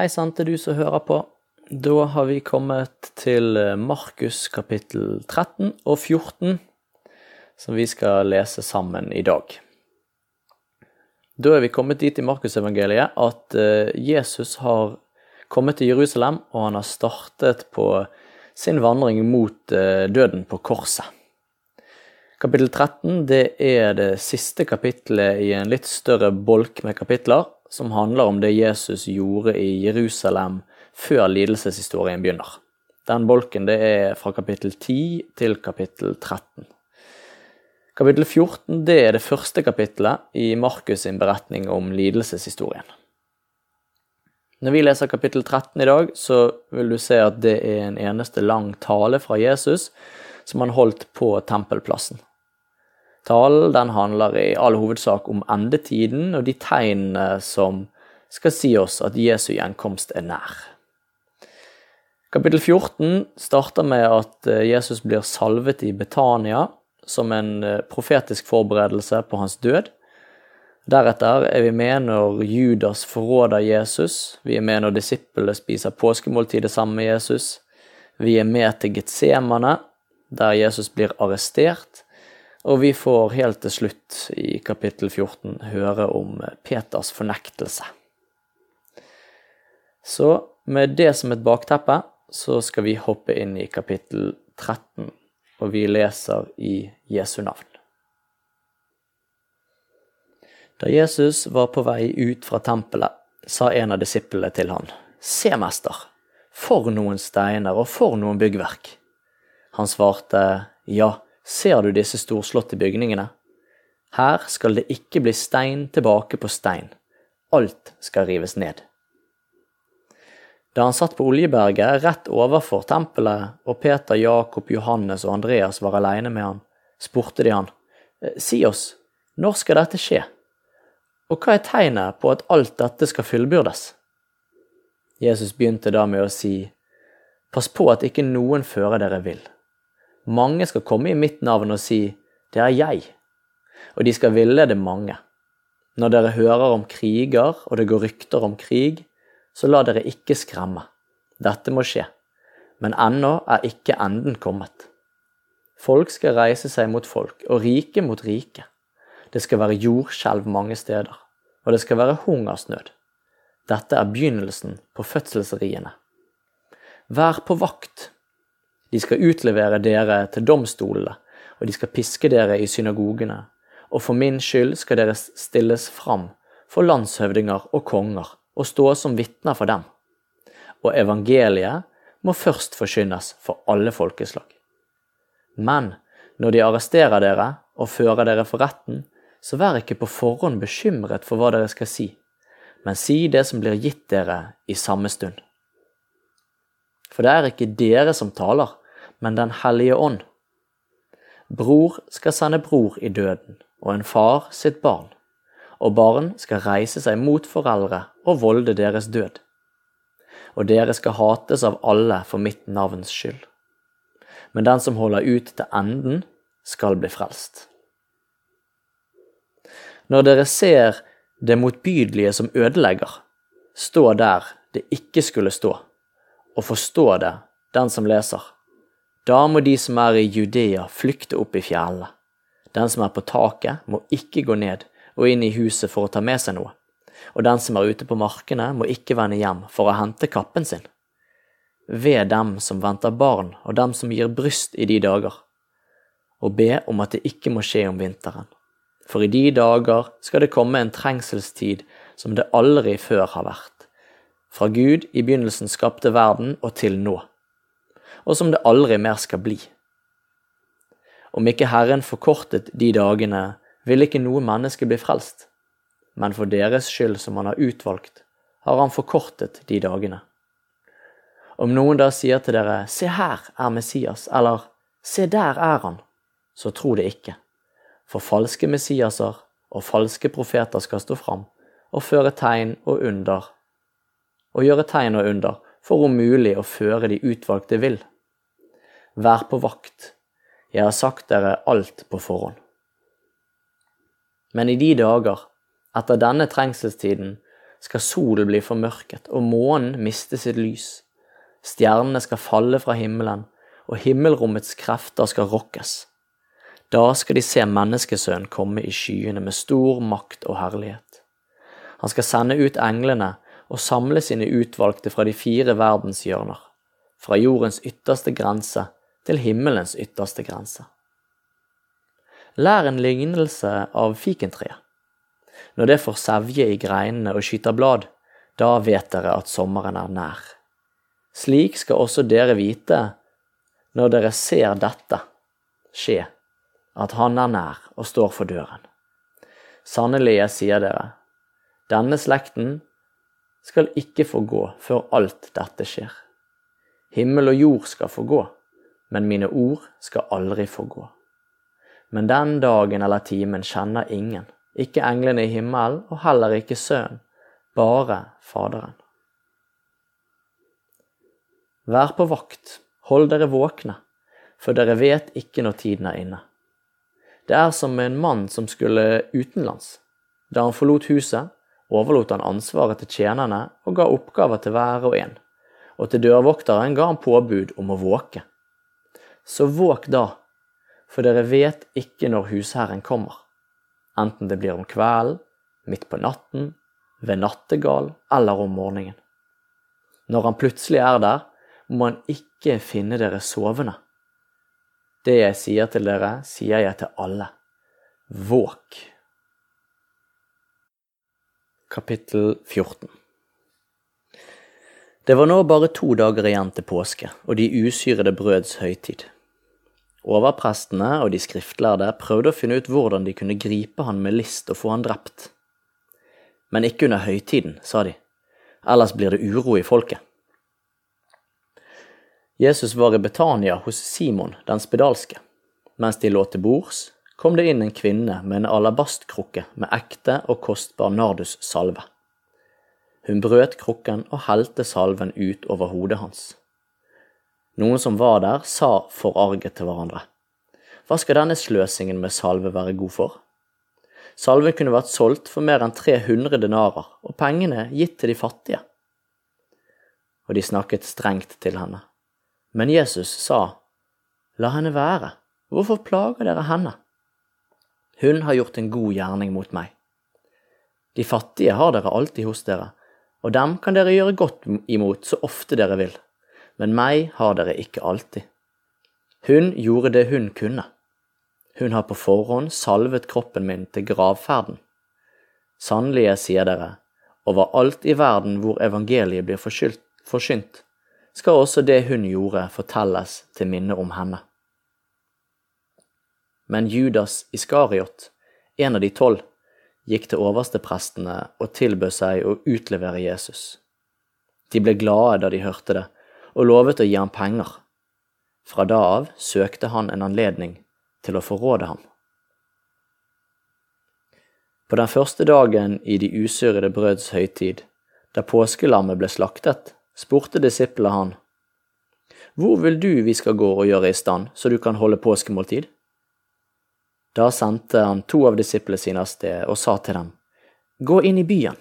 Hei sann til du som hører på. Da har vi kommet til Markus kapittel 13 og 14, som vi skal lese sammen i dag. Da er vi kommet dit i Markusevangeliet at eh, Jesus har kommet til Jerusalem, og han har startet på sin vandring mot eh, døden på korset. Kapittel 13 det er det siste kapittelet i en litt større bolk med kapitler, som handler om det Jesus gjorde i Jerusalem før lidelseshistorien begynner. Den bolken det er fra kapittel 10 til kapittel 13. Kapittel 14 det er det første kapittelet i Markus' sin beretning om lidelseshistorien. Når vi leser kapittel 13 i dag, så vil du se at det er en eneste lang tale fra Jesus som han holdt på tempelplassen. Talen den handler i all hovedsak om endetiden og de tegnene som skal si oss at Jesu gjenkomst er nær. Kapittel 14 starter med at eh, Jesus blir salvet i Betania som en eh, profetisk forberedelse på hans død. Deretter er vi med når Judas forråder Jesus, vi er med når disiplene spiser påskemåltidet sammen med Jesus, vi er med til Getsemane, der Jesus blir arrestert, og vi får helt til slutt i kapittel 14 høre om Peters fornektelse. Så med det som et bakteppe, så skal vi hoppe inn i kapittel 13, og vi leser i Jesu navn. Da Jesus var på vei ut fra tempelet, sa en av disiplene til han, Se, mester, for noen steiner og for noen byggverk. Han svarte, Ja, Ser du disse storslåtte bygningene? Her skal det ikke bli stein tilbake på stein. Alt skal rives ned. Da han satt på Oljeberget rett overfor tempelet, og Peter, Jakob, Johannes og Andreas var alene med han, spurte de han, Si oss, når skal dette skje? Og hva er tegnet på at alt dette skal fullbyrdes? Jesus begynte da med å si, Pass på at ikke noen fører dere vill. Mange skal komme i mitt navn og si, Det er jeg, og de skal villede mange. Når dere hører om kriger og det går rykter om krig, så la dere ikke skremme. Dette må skje, men ennå er ikke enden kommet. Folk skal reise seg mot folk, og rike mot rike. Det skal være jordskjelv mange steder, og det skal være hungersnød. Dette er begynnelsen på fødselsriene. Vær på vakt, de skal utlevere dere til domstolene, og de skal piske dere i synagogene. Og for min skyld skal dere stilles fram for landshøvdinger og konger og stå som vitner for dem. Og evangeliet må først forkynnes for alle folkeslag. Men når de arresterer dere og fører dere for retten, så vær ikke på forhånd bekymret for hva dere skal si, men si det som blir gitt dere i samme stund. For det er ikke dere som taler, men Den hellige ånd. Bror skal sende bror i døden, og en far sitt barn, og barn skal reise seg mot foreldre og volde deres død. Og dere skal hates av alle for mitt navns skyld. Men den som holder ut til enden, skal bli frelst. Når dere ser det motbydelige som ødelegger, stå der det ikke skulle stå, og forstå det, den som leser. Da må de som er i Judea, flykte opp i fjellene. Den som er på taket, må ikke gå ned og inn i huset for å ta med seg noe. Og den som er ute på markene, må ikke vende hjem for å hente kappen sin. Ved dem som venter barn, og dem som gir bryst i de dager. Og be om at det ikke må skje om vinteren. For i de dager skal det komme en trengselstid som det aldri før har vært. Fra Gud i begynnelsen skapte verden og til nå og som det aldri mer skal bli. Om ikke Herren forkortet de dagene, vil ikke noe menneske bli frelst, men for deres skyld som han har utvalgt, har han forkortet de dagene. Om noen da sier til dere, se her er Messias, eller se der er han, så tro det ikke. For falske Messiaser og falske profeter skal stå fram og føre tegn og under, og gjøre tegn og under, for om mulig å føre de utvalgte vill. Vær på vakt, jeg har sagt dere alt på forhånd. Men i de dager, etter denne trengselstiden, skal solen bli formørket og månen miste sitt lys. Stjernene skal falle fra himmelen, og himmelrommets krefter skal rokkes. Da skal de se Menneskesønnen komme i skyene med stor makt og herlighet. Han skal sende ut englene og samle sine utvalgte fra de fire verdenshjørner, fra jordens ytterste grense til himmelens ytterste grense. Lær en lignelse av fikentreet. Når det får sevje i greinene og skyter blad, da vet dere at sommeren er nær. Slik skal også dere vite når dere ser dette skje, at Han er nær og står for døren. Sannelig, jeg sier dere, denne slekten skal ikke få gå før alt dette skjer. Himmel og jord skal få gå, men mine ord skal aldri få gå. Men den dagen eller timen kjenner ingen, ikke englene i himmelen og heller ikke Sønnen, bare Faderen. Vær på vakt, hold dere våkne, for dere vet ikke når tiden er inne. Det er som en mann som skulle utenlands. Da han forlot huset, overlot han ansvaret til tjenerne og ga oppgaver til hver og en, og til dørvokteren ga han påbud om å våke. Så våk da, for dere vet ikke når husherren kommer, enten det blir om kvelden, midt på natten, ved nattegal eller om morgenen. Når han plutselig er der, må han ikke finne dere sovende. Det jeg sier til dere, sier jeg til alle. Våk! Kapittel 14 Det var nå bare to dager igjen til påske og de usyrede brøds høytid. Overprestene og de skriftlærde prøvde å finne ut hvordan de kunne gripe han med list og få han drept. Men ikke under høytiden, sa de, ellers blir det uro i folket. Jesus var i Betania hos Simon den spedalske. Mens de lå til bords, kom det inn en kvinne med en alabastkrukke med ekte og kostbar nardussalve. Hun brøt krukken og helte salven ut over hodet hans. Noen som var der, sa forarget til hverandre. Hva skal denne sløsingen med salve være god for? Salven kunne vært solgt for mer enn 300 denarer, og pengene gitt til de fattige. Og de snakket strengt til henne. Men Jesus sa, La henne være, hvorfor plager dere henne? Hun har gjort en god gjerning mot meg. De fattige har dere alltid hos dere, og dem kan dere gjøre godt imot så ofte dere vil, men meg har dere ikke alltid. Hun gjorde det hun kunne. Hun har på forhånd salvet kroppen min til gravferden. Sannelig, sier dere, overalt i verden hvor evangeliet blir forsynt, skal også det hun gjorde fortelles til minne om henne. Men Judas Iskariot, en av de tolv, gikk til oversteprestene og tilbød seg å utlevere Jesus. De ble glade da de hørte det, og lovet å gi ham penger. Fra da av søkte han en anledning til å forråde ham. På den første dagen i de usyrede brøds høytid, da påskelammet ble slaktet, spurte disiplene han, Hvor vil du vi skal gå og gjøre i stand, så du kan holde påskemåltid? Da sendte han to av disiplene sine av sted og sa til dem, Gå inn i byen.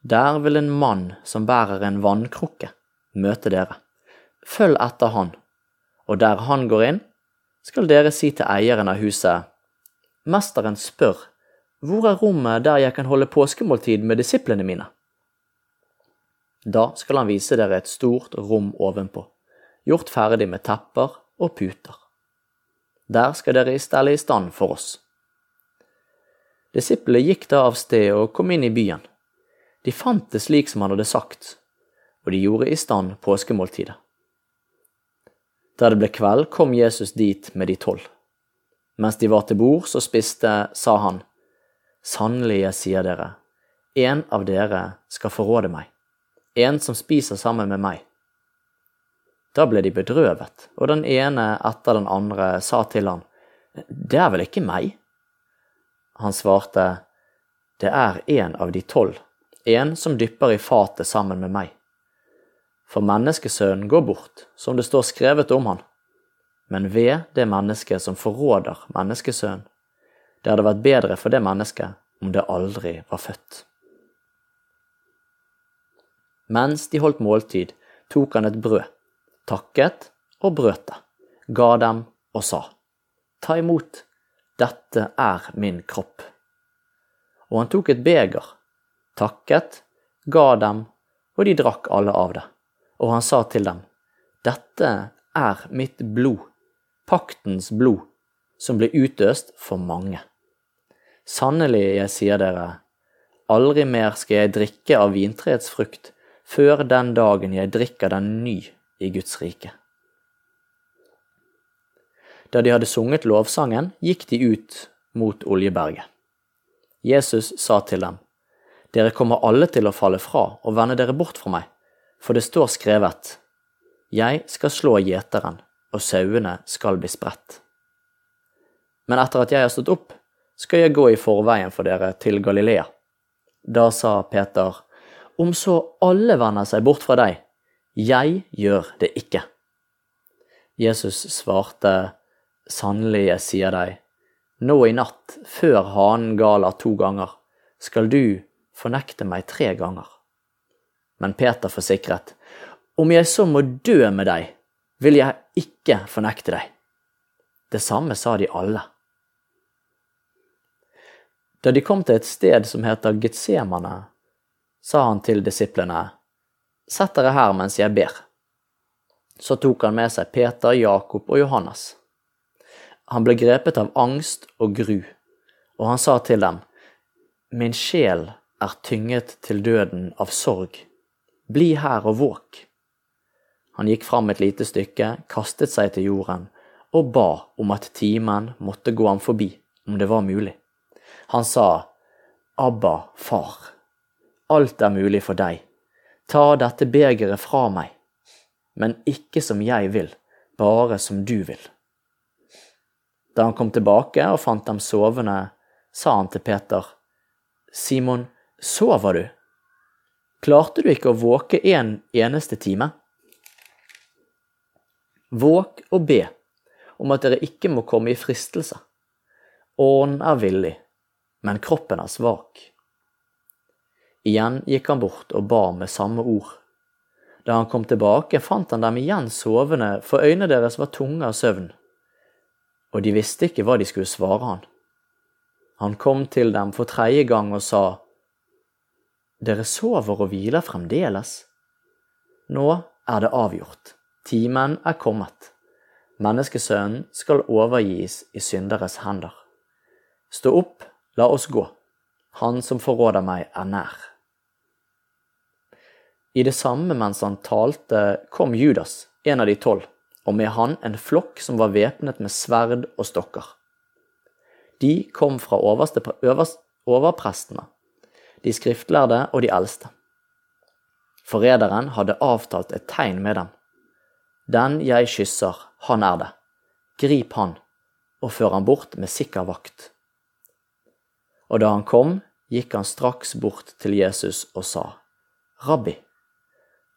Der vil en mann som bærer en vannkrukke, møte dere. Følg etter han, og der han går inn, skal dere si til eieren av huset, Mesteren spør, hvor er rommet der jeg kan holde påskemåltid med disiplene mine? Da skal han vise dere et stort rom ovenpå, gjort ferdig med tepper og puter. Der skal dere stelle i stand for oss. Disiplene gikk da av sted og kom inn i byen. De fant det slik som han hadde sagt, og de gjorde i stand påskemåltidet. Da det ble kveld, kom Jesus dit med de tolv. Mens de var til bords og spiste, sa han, Sannelig, jeg sier dere, en av dere skal forråde meg, en som spiser sammen med meg. Da ble de bedrøvet, og den ene etter den andre sa til han, Det er vel ikke meg? Han svarte, Det er en av de tolv, en som dypper i fatet sammen med meg. For menneskesønnen går bort, som det står skrevet om han. Men ved det mennesket som forråder menneskesønnen, det hadde vært bedre for det mennesket om det aldri var født. Mens de holdt måltid, tok han et brød, takket og brøt det, ga dem og sa, Ta imot, dette er min kropp. Og han tok et beger, takket, ga dem, og de drakk alle av det. Og han sa til dem, Dette er mitt blod, paktens blod, som blir utøst for mange. Sannelig, jeg sier dere, aldri mer skal jeg drikke av vintreets frukt før den dagen jeg drikker den ny i Guds rike. Da de hadde sunget lovsangen, gikk de ut mot Oljeberget. Jesus sa til dem, Dere kommer alle til å falle fra og vende dere bort fra meg, for det står skrevet, Jeg skal slå gjeteren, og sauene skal bli spredt. Men etter at jeg har stått opp, skal jeg gå i forveien for dere til Galilea. Da sa Peter, Om så alle vender seg bort fra deg, jeg gjør det ikke. Jesus svarte, Sannelig, jeg sier deg, nå i natt, før hanen galer to ganger, skal du fornekte meg tre ganger. Men Peter forsikret, om jeg så må dø med deg, vil jeg ikke fornekte deg. Det samme sa de alle. Da de kom til et sted som heter Getsemane, sa han til disiplene, Sett dere her mens jeg ber. Så tok han med seg Peter, Jakob og Johannes. Han ble grepet av angst og gru, og han sa til dem, Min sjel er tynget til døden av sorg. Bli her og våk. Han gikk fram et lite stykke, kastet seg til jorden og ba om at timen måtte gå ham forbi, om det var mulig. Han sa, Abba, far, alt er mulig for deg, ta dette begeret fra meg, men ikke som jeg vil, bare som du vil. Da han kom tilbake og fant dem sovende, sa han til Peter, Simon, sover du? Klarte du ikke å våke en eneste time? Våk og be om at dere ikke må komme i fristelse. Ånden er villig, men kroppen er svak. Igjen gikk han bort og ba med samme ord. Da han kom tilbake, fant han dem igjen sovende, for øynene deres var tunge av søvn og de visste ikke hva de skulle svare han. Han kom til dem for tredje gang og sa, Dere sover og hviler fremdeles? Nå er det avgjort, timen er kommet. Menneskesønnen skal overgis i synderes hender. Stå opp, la oss gå. Han som forråder meg, er nær. I det samme mens han talte, kom Judas, en av de tolv og med han en flokk som var væpnet med sverd og stokker. De kom fra øverste, øverst, overprestene, de skriftlærde og de eldste. Forræderen hadde avtalt et tegn med dem. Den jeg kysser, han er det. Grip han, og før han bort med sikker vakt. Og da han kom, gikk han straks bort til Jesus og sa, Rabbi,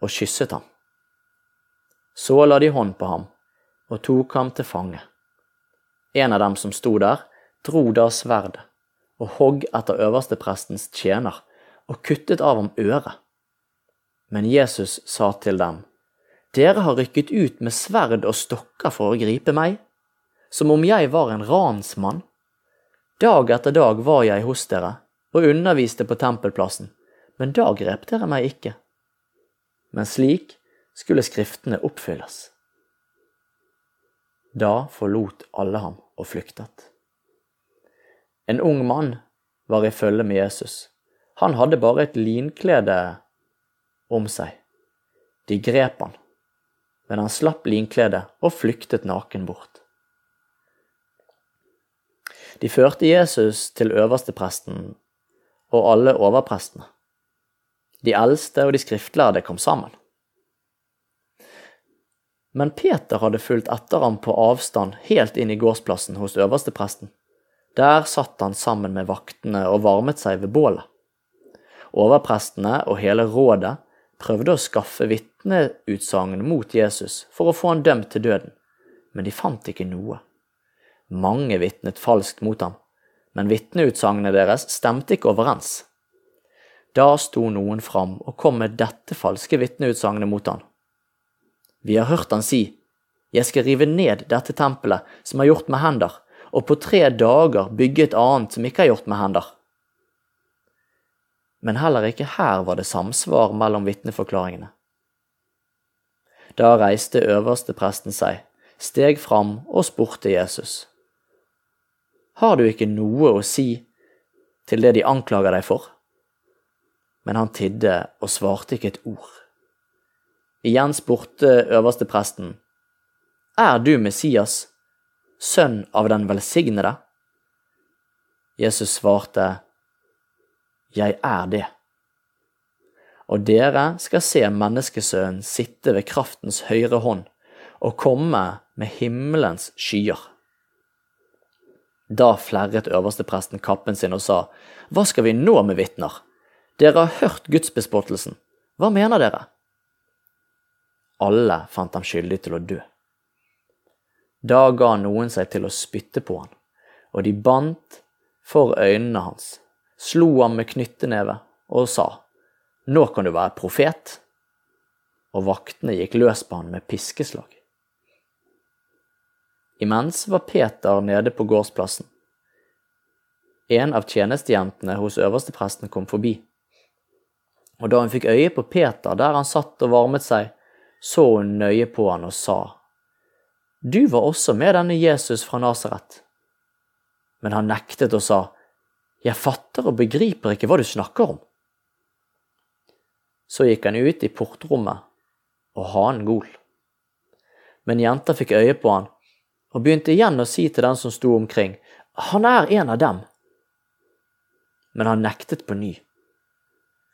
og kysset ham. Så la de hånd på ham og tok ham til fange. En av dem som sto der, dro da sverdet og hogg etter øversteprestens tjener og kuttet av ham øret. Men Jesus sa til dem, Dere har rykket ut med sverd og stokker for å gripe meg, som om jeg var en ransmann. Dag etter dag var jeg hos dere og underviste på tempelplassen, men da grep dere meg ikke. Men slik skulle skriftene oppfylles. Da forlot alle ham og flyktet. En ung mann var i følge med Jesus. Han hadde bare et linklede om seg. De grep han, men han slapp linkledet og flyktet naken bort. De førte Jesus til øverstepresten og alle overprestene. De eldste og de skriftlærde kom sammen. Men Peter hadde fulgt etter ham på avstand helt inn i gårdsplassen hos øverstepresten. Der satt han sammen med vaktene og varmet seg ved bålet. Overprestene og hele rådet prøvde å skaffe vitneutsagn mot Jesus for å få han dømt til døden, men de fant ikke noe. Mange vitnet falskt mot ham, men vitneutsagnene deres stemte ikke overens. Da sto noen fram og kom med dette falske vitneutsagnet mot han. Vi har hørt han si, Jeg skal rive ned dette tempelet som er gjort med hender, og på tre dager bygge et annet som ikke er gjort med hender. Men heller ikke her var det samsvar mellom vitneforklaringene. Da reiste øverstepresten seg, steg fram og spurte Jesus. Har du ikke noe å si til det de anklager deg for? Men han tidde og svarte ikke et ord. Igjen spurte øverstepresten, Er du Messias, sønn av den velsignede? Jesus svarte, Jeg er det. Og dere skal se Menneskesønnen sitte ved kraftens høyre hånd og komme med himmelens skyer. Da flerret øverstepresten kappen sin og sa, Hva skal vi nå med vitner? Dere har hørt gudsbespottelsen. Hva mener dere? Alle fant ham skyldig til å dø. Da ga noen seg til å spytte på han, og de bandt for øynene hans, slo ham med knytteneve og sa, Nå kan du være profet. Og vaktene gikk løs på han med piskeslag. Imens var Peter nede på gårdsplassen. En av tjenestejentene hos øverstepresten kom forbi og da hun fikk øye på Peter der han satt og varmet seg, så hun nøye på han og sa, Du var også med denne Jesus fra Nasaret. Men han nektet og sa, Jeg fatter og begriper ikke hva du snakker om. Så gikk han ut i portrommet, og hanen gol. Men jenta fikk øye på han, og begynte igjen å si til den som sto omkring, Han er en av dem. Men han nektet på ny.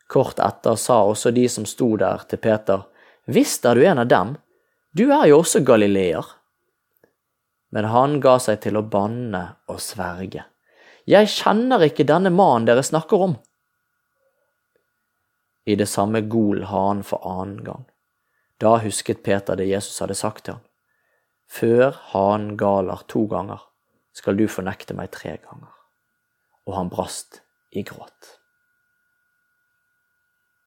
Kort etter sa også de som sto der til Peter, Visst er du en av dem, du er jo også galileer. Men han ga seg til å banne og sverge. Jeg kjenner ikke denne mannen dere snakker om. I det samme gol han for annen gang. Da husket Peter det Jesus hadde sagt til ham. Før han galer to ganger, skal du fornekte meg tre ganger. Og han brast i gråt.